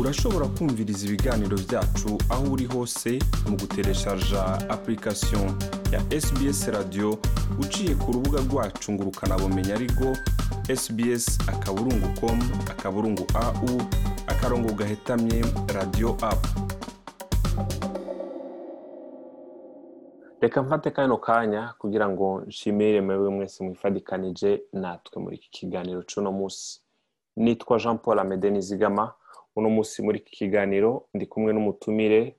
urashobora kumviriza ibiganiro byacu aho uri hose mu gutereshaja application ya sbs radio uciye ku rubuga rwacu ngo ukanabumenya ariko sbs akaburungu com akaburungu au akarongo gahetamye radio apu reka mfate kano kanya kugira ngo nshimire mwewe mwese mwifadikanije natwe muri iki kiganiro c'uno munsi. Nitwa jean paul amede nizigama. Uno munsi muri iki kiganiro ndi kumwe n'umutumire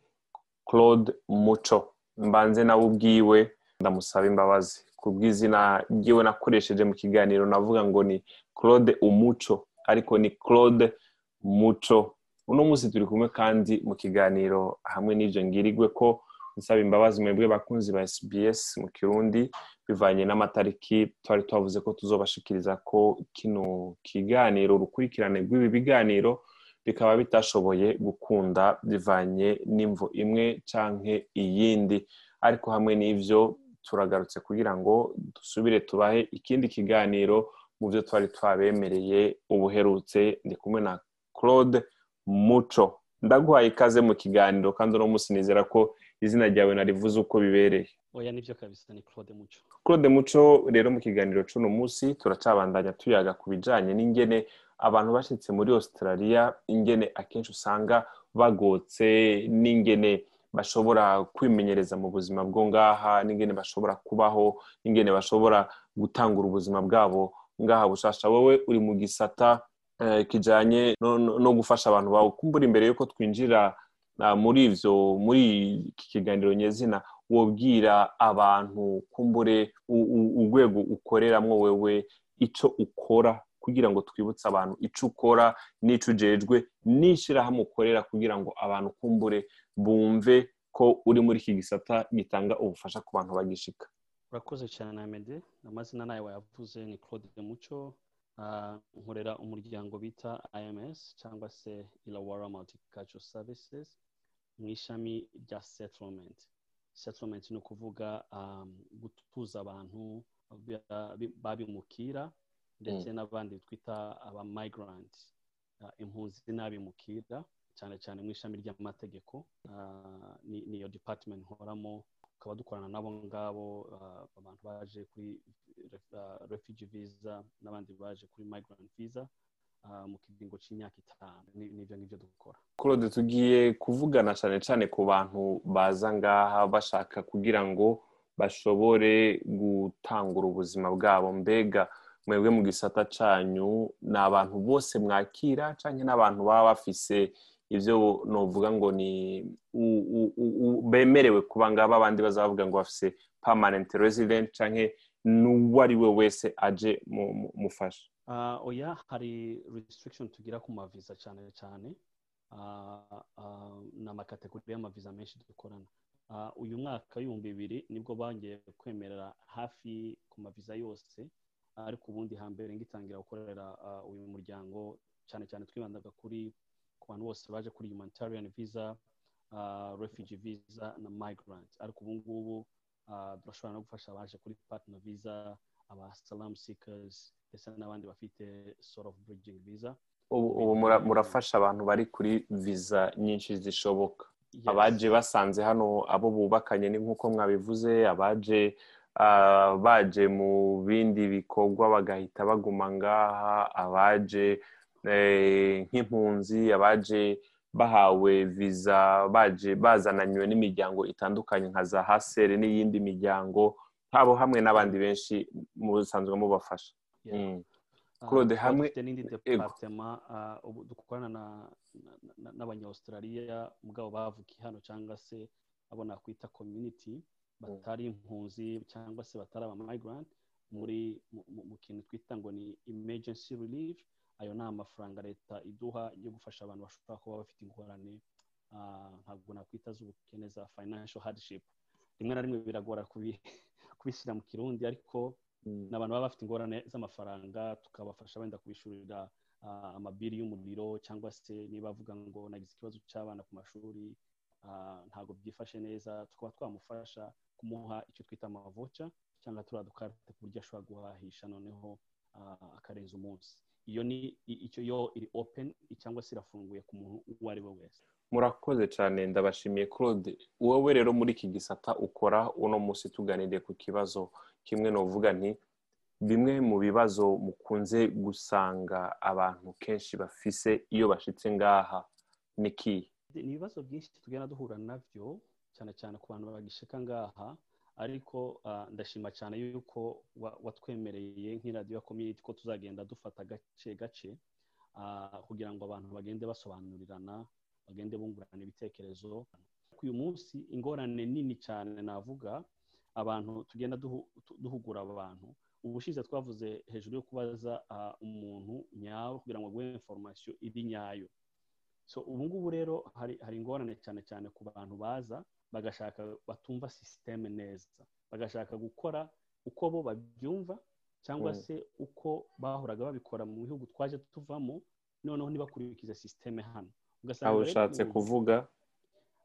claude muco mbanze nawe ubwiwe ndamusaba imbabazi. Ku bw'izina ryiwe nakoresheje mu kiganiro navuga ngo ni claude umuco ariko ni claude muco uno munsi turi kumwe kandi mu kiganiro hamwe n'ibyo ngirigwe ko nsaba imbabazi mwebwe bakunzi ba SBS mu kirundi bivanye n'amatariki twari twavuze ko tuzobashikiriza ko kino kiganiro urukurikirane rw'ibi biganiro bikaba bitashoboye gukunda bivanye n'imvo imwe canke iyindi. Ariko hamwe n'ivyo turagarutse kugira ngo dusubire tubahe ikindi kiganiro mu byo twari twabemereye ubuherutse. Ndi kumwe na claude muco ndaguhaye ikaze mu kiganiro kandi uno munsi nizera ko izina ryawe narivuze uko bibereye. Oya ni byo kabisa ni claude muco claude muco rero mu kiganiro c'uno munsi turacabandanya tuyaga ku bijanye n'ingene abantu bashitse muri australia ingene akenshi usanga bagotse n'ingene bashobora kwimenyereza mu buzima bwo ngaha n'ingene bashobora kubaho n'ingene bashobora gutangura ubuzima bwabo ngaha bushasha. Wowe uri mu gisata kijanye no gufasha abantu bawe. Kumbura imbere yuko twinjira muri ivyo muri iki kiganiro nyezina wobwira abantu kumbure urwego ukoreramwo wewe ico ukora kugira ngo twibutse abantu ico ukora n'ico ujejwe n'ishirahamwe ukorera kugira ngo abantu kumbure bumve ko uri muri iki gisata gitanga ubufasha ku bantu bagishika. Urakoze cyane amede amazina na yo wayavuze ni claude muco nkorera umuryango bita ims cyangwa se ilawara multicultural services mu ishami rya settlement. Settlement ni ukuvuga gutuza abantu babimukira ndetse n'abandi twita aba migrant impunzi n'abimukira cyane cyane mu ishami ry'amategeko. Niyo department nkoramo. Tukaba dukorana n'abo ngabo abantu baje kuri refugee visa n'abandi baje kuri migrant visa mu kiringo cy'imyaka itanu. N'ibyo ngibyo dukora. Claude tugiye kuvugana cyane cyane ku bantu baza ngaha bashaka kugira ngo bashobore gutangura ubuzima bwabo. Mbega mwebwe mu gisata cyanyu ni abantu bose mwakira cyangwa n'abantu baba bafise ibyo novuga ngo ni bemerewe kuba ngaba abandi bazavuga ngo bafise permanent resident cyangwa n'uwo ari we wese aje mufasha. Oya hari restriction tugira ku maviza cyane cyane ni amakategori y'amaviza menshi dukorana. Uyu mwaka w'ibihumbi bibiri ni bwo bongeye kwemerera hafi ku maviza yose ariko ubundi hambere ngitangira gukorera uyu muryango cyane cyane twibandaga kuri ku bantu bose baje kuri humanitarian visa refugee visa na migrant. Ariko ubu ngubu turashobora no gufasha abaje kuri partner visa aba salam seekers ndetse n'abandi bafite sort of bridging visa. Ubu murafasha abantu bari kuri visa nyinshi zishoboka. Abaje basanze hano abo bubakanye ni nk'uko mwabivuze abaje baje mu bindi bikorwa bagahita baguma ngaha abaje nk'impunzi abaje bahawe viza baje bazananywe n'imiryango itandukanye nka za hasere n'iyindi miryango habo hamwe n'abandi benshi musanzwe mubafasha. Claude hamwe n'indi departema dukorana n'abanyaustraliya mugabo bavukiye hano cyangwa se abo nakwita community. Batari impunzi cyangwa se batari aba migrant muri mu kintu twita ngo ni emergency relief. Ayo ni amafaranga leta iduha yo gufasha abantu bashobora kuba bafite ingorane ntabwo nakwita z'ubukene za financial hardship. Rimwe na rimwe biragora kubishyira mu kirundi ariko ni abantu baba bafite ingorane z'amafaranga tukabafasha wenda kubishyurira amabiri y'umuriro cyangwa se niba avuga ngo nagize ikibazo cy'abana ku mashuri ntabwo byifashe neza. Tukaba twamufasha kumuha icyo twita amavoca cyangwa turiya dukarite ku buryo ashobora guhahisha noneho akarenza umunsi. Iyo ni icyo yo iri open cyangwa se irafunguye ku muntu uwo ari we wese. Murakoze cyane. Ndabashimiye. Claude wowe rero muri iki gisata ukora uno munsi tuganiriye ku kibazo kimwe n'uvuga nti bimwe mu bibazo mukunze gusanga abantu kenshi bafise iyo bashitse ngaha ni kihe ni ibibazo byinshi tugenda duhura na byo cyane cyane ku bantu bagishika ngaha ariko ndashima cyane yuko watwemereye nk'iradiyo komyuniti ko tuzagenda dufata gace gace kugira ngo abantu bagende basobanurirana bagende bungurana ibitekerezo. Uyu munsi ingorane nini cyane navuga abantu tugenda duhugura abantu ubushize twavuze hejuru yo kubaza umuntu nyawe kugira ngo aguhe inforomasiyo iri nyayo. So ubu ngubu rero hari ingorane cyane cyane ku bantu baza bagashaka batumva sisiteme neza. Bagashaka gukora uko bo babyumva cyangwa se uko bahoraga babikora mu bihugu twaje tuvamo noneho ntibakurikize sisiteme hano. Aho ushatse kuvuga?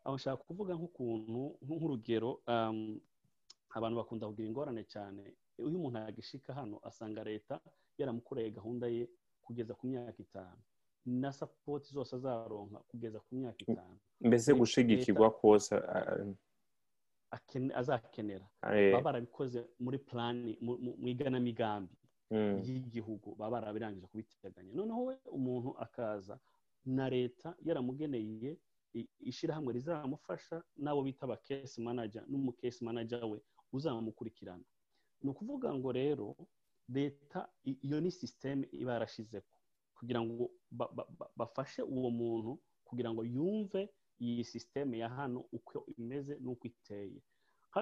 Aho ushaka kuvuga nk'ukuntu nk'urugero abantu bakunda kugira ingorane cyane. Iyo umuntu yagishika hano asanga leta yaramukoreye gahunda ye kugeza ku myaka itanu. Na sapoti zose azaronka kugeza ku myaka itanu. Mbese gushigikirwa kose azakenera. Baba barabikoze muri plani mu iganamigambi y'igihugu. Baba barabirangije kubiteganya. Noneho we umuntu akaza na leta yaramugeneye ishyirahamwe rizamufasha n'abo bita aba kesi manager n'umukesi manager we uzamukurikirana. Ni ukuvuga ngo rero leta iyo ni sisiteme iba yarashizeho kugira ngo bafashe uwo muntu kugira ngo yumve iyi sisiteme ya hano uko imeze n'uko iteye.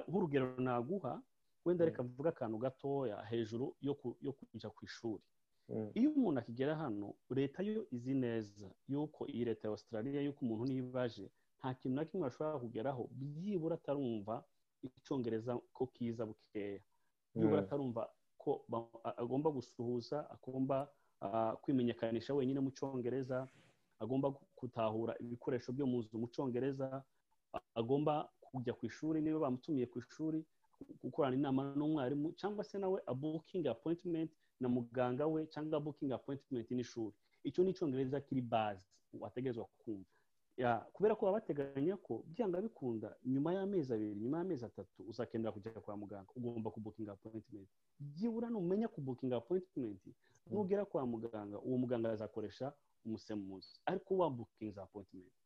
Nk'urugero naguha wenda reka mvuga akantu gatoya hejuru yo kujya ku ishuri. Iyo umuntu akigera hano leta yo izi neza yuko iyi leta ya australia yuko umuntu niba aje nta kintu na kimwe ashobora kugeraho byibura atarumva icyongereza ko kiza bukeya. Byibura atarumva ko agomba gusuhuza agomba kwimenyekanisha wenyine mu cyongereza agomba gutahura ibikoresho byo mu nzu mu cyongereza agomba kujya ku ishuri niba bamutumiye ku ishuri gukorana inama n'umwarimu cyangwa se nawe abukingi apoyitimenti na muganga we cyangwa bukingi apoyitimenti n'ishuri. Icyo ni icyongereza kiri bazi wategerezwa kumva. Kubera ko baba bateganya ko byanga bikunda nyuma y'amezi abiri nyuma y'amezi atatu uzakenera kujya kwa muganga ugomba kubukinga apoyitimenti byibura numenya kubukinga apoyitimenti nugera kwa muganga uwo muganga azakoresha umusemuzi ariko wabukinga apoyitimenti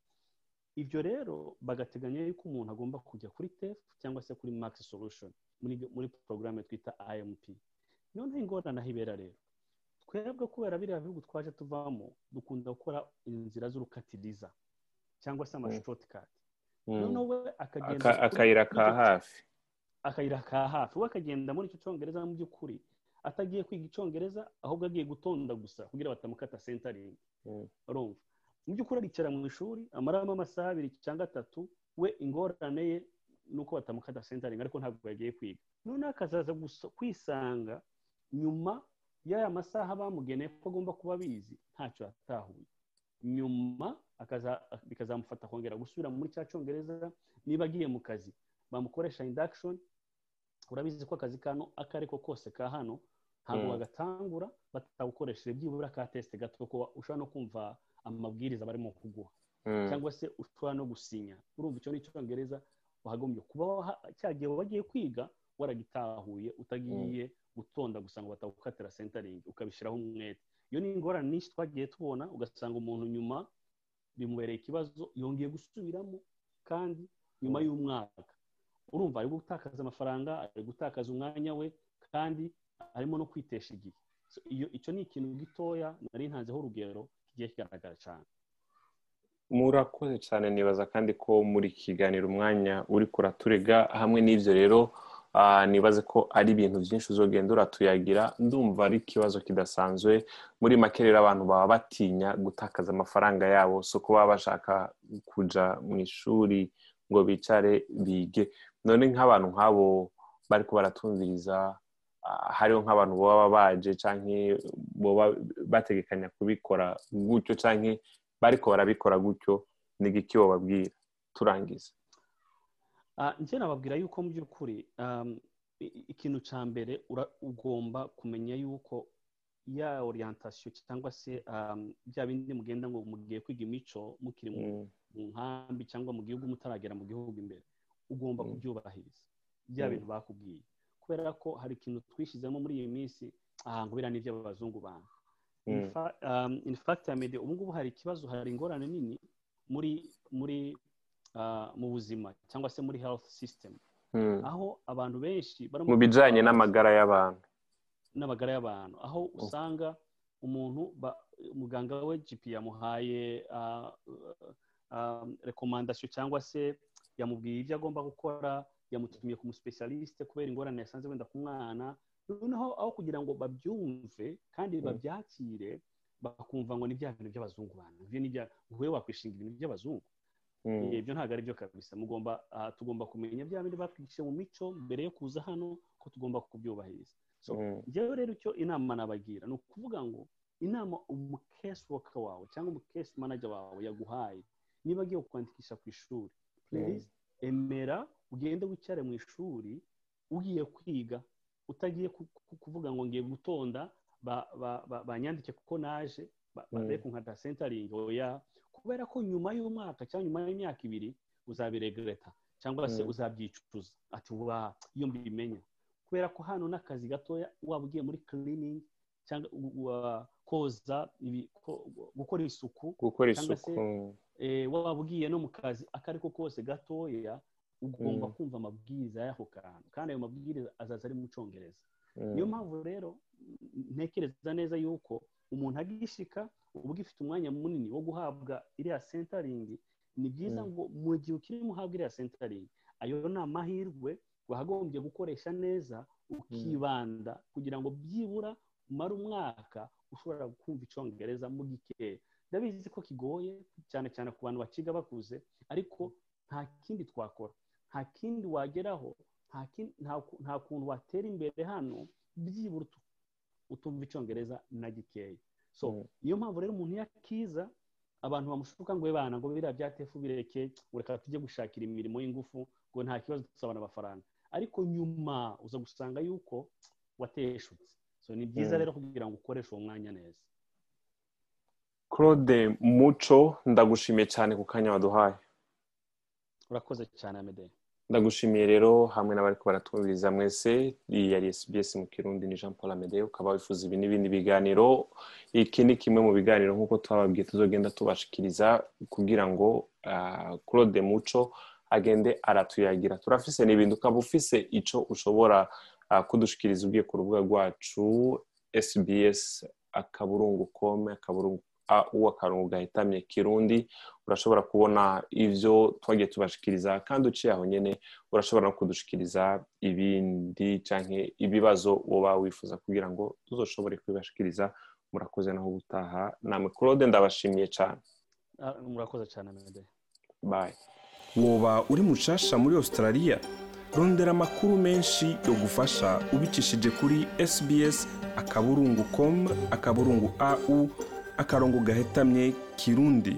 ibyo rero bagateganya yuko umuntu agomba kujya kuri tefu cyangwa se kuri makisi solushoni muri porogaramu twita IMP noneho ingorane aho ibera rero. Twebwe kubera biriya bihugu twaje tuvamo dukunda gukora inzira z'urukatiriza. Cyangwa se amashotikati noneho we akagenda akayira ka hafi akayira ka hafi we akagenda muri icyo cyongereza mu by'ukuri. Atagiye kwiga icyongereza ahubwo agiye gutonda gusa kugira batamukata sentaringi urumva? Mu by'ukuri aricara mu ishuri amaramo amasaha abiri cyangwa atatu we ingorane ye ni uko batamukata sentaringi ariko ntabwo yagiye kwiga. Noneho akazaza kwisanga nyuma y'aya masaha bamugeneye ko agomba kuba abizi ntacyo yatahuye nyuma bikazamufata kongera gusubira muri cya cyongereza niba agiye mu kazi. Bamukoresha indakishoni urabizi ko akazi kano ako ariko kose ka hano ntabwo bagatangura batagukoresheje byibura ka tesite gato ko ushobora no kumva amabwiriza barimo kuguha. Cyangwa se ushobora no gusinya. Urumva icyo ni icyongereza wagombye kuba cya gihe wagiye kwiga waragitahuye utagiye gutonda gusa ngo batagukatira sentaringi ukabishyiraho umwete. Iyo ni ingorane nyinshi twagiye tubona ugasanga umuntu nyuma bimubereye ikibazo yongeye gusubiramo kandi nyuma y'umwaka. Urumva ari gutakaza amafaranga ari gutakaza umwanya we kandi arimo no kwitesha igihe. Icyo ni ikintu gitoya nari ntanzeho urugero kigiye kigaragara cyane. Murakoze cyane nibaza kandi ko muri kiganiro umwanya uri kuraturega hamwe n'ibyo rero nibaze ko ari ibintu byinshi uzogenda uratuyagira ndumva ari ikibazo kidasanzwe. Muri make rero abantu baba batinya gutakaza amafaranga yabo so kuba bashaka kujya mu ishuri ngo bicare bige. None nk'abantu nk'abo bari baratumviriza hariho nk'abantu baba baje cyangwa baba bategekanya kubikora gutyo cyangwa bariko barabikora gutyo ni igiki bababwira turangiza njye nababwira yuko mu by'ukuri ikintu cya mbere ugomba kumenya yuko ya orientation cyangwa se um, bya bindi mugenda ngo mugiye kwiga imico mukiri mu Mm. mu nkambi cyangwa mu gihugu mutaragera mu gihugu imbere ugomba Mm. kubyubahiriza bya Mm. bintu bakubwiye kubera ko hari ikintu twishyizemo muri iyi minsi aha ngo biriya ni iby'abazungu bantu. In fa- um, ya media ubu ngubu hari ikibazo hari ingorane nini muri muri ah, mu buzima cyangwa se muri health system Mm. aho abantu benshi mu bijyanye n'amagara y'abantu n'amagara y'abantu aho usanga umuntu muganga we GP yamuhaye rekomandasiyo cyangwa se yamubwiye ibyo agomba gukora yamutumiye ku musipesialisite kubera ingorane yasanze wenda ku mwana noneho aho kugira ngo babyumve kandi Mm. babyakire bakumva ngo ni bya bintu by'abazungu bantu ibyo ni bya wowe wakwishinga ibintu by'abazungu. Ibyo ntabwo ari byo kabisa. Mugomba ah, tugomba kumenya bya bindi batwigishije mu mico mbere yo kuza hano ko tugomba kubyubahiriza. So Mm. njyewe rero icyo inama nabagira ni ukuvuga ngo inama umukesi woka wawe cyangwa umukesi manager wawe yaguhaye niba agiye kukwandikisha ku ishuri please emera ugende wicare mu ishuri ugiye kwiga utagiye ku- ku- kuvuga ngo ngiye gutonda ba- ba- ba- banyandike kuko naje ba- Mm. be kunkata sentaringi oya. Kubera ko nyuma y'umwaka cyangwa nyuma y'imyaka ibiri uzabiregreta cyangwa se Mm. uzabyicuza ati wa iyo mbimenya kubera ko hano n'akazi gatoya waba ugiye muri cleaning cyangwa koza gukora isuku gukora isuku eh, waba ugiye no mu kazi ako ari ko kose gatoya ugomba Mm. kumva amabwiriza y'ako kantu kandi ayo mabwiriza azaza ari mu cyongereza Mm. niyo mpamvu rero ntekereza neza yuko umuntu agishika uba ugifite umwanya munini wo guhabwa iriya sentaringi ni byiza Mm. ngo mu gihe ukirimo uhabwa iriya sentaringi ayo ni amahirwe wagombye gukoresha neza ukibanda kugira ngo byibura umare umwaka ushobora kumva icyongereza mu gikeya ndabizi ko kigoye cyane cyane ku bantu bakiga bakuze ariko nta kindi twakora. Nta kindi wageraho nta kuntu watera imbere hano byibura utu- utumva icyongereza na gikeya. So Mm. niyo mpamvu rero umuntu iyo akiza abantu bamushuka ngo we bana ngo biriya bya tefu bireke ngo reka tujye gushakira imirimo y'ingufu ngo nta kibazo tuzabona amafaranga ariko nyuma uza gusanga yuko wateshutse. So ni byiza Mm. rero kugira ngo ukoreshe uwo mwanya neza. Claude muco ndagushimiye cyane ku kanya waduhaye. Urakoze cyane amede ndagushimiye rero hamwe n'abari baratwumviriza mwese iyi yari mu kirundi ni Jean Paul Amede ukaba wifuza ibi n'ibindi biganiro iki ni kimwe mu biganiro nk'uko twababwiye tuzogenda tubashikiriza kugira ngo ah, Claude Muco agende aratuyagira turafise n'ibintu ukaba ufise ico ushobora ah, kudushikiriza ugiye ku rubuga rwacu SBS akaburungu com akaburungu au akarongo gahetamye kirundi urashobora kubona ivyo twagiye tubashikiriza kandi uciye aho nyene urashobora no kudushikiriza ibindi canke ibibazo woba wifuza kugira ngo tuzoshobore kubibashikiriza murakoze naho gutaha namwe claude ndabashimiye cane. Ah, murakoze cyane amede bye. Woba uri mushasha muri australia rondera amakuru menshi yo gufasha ubicishije kuri sbs akaburungu com akaburungu au akarongo gahetamye kirundi.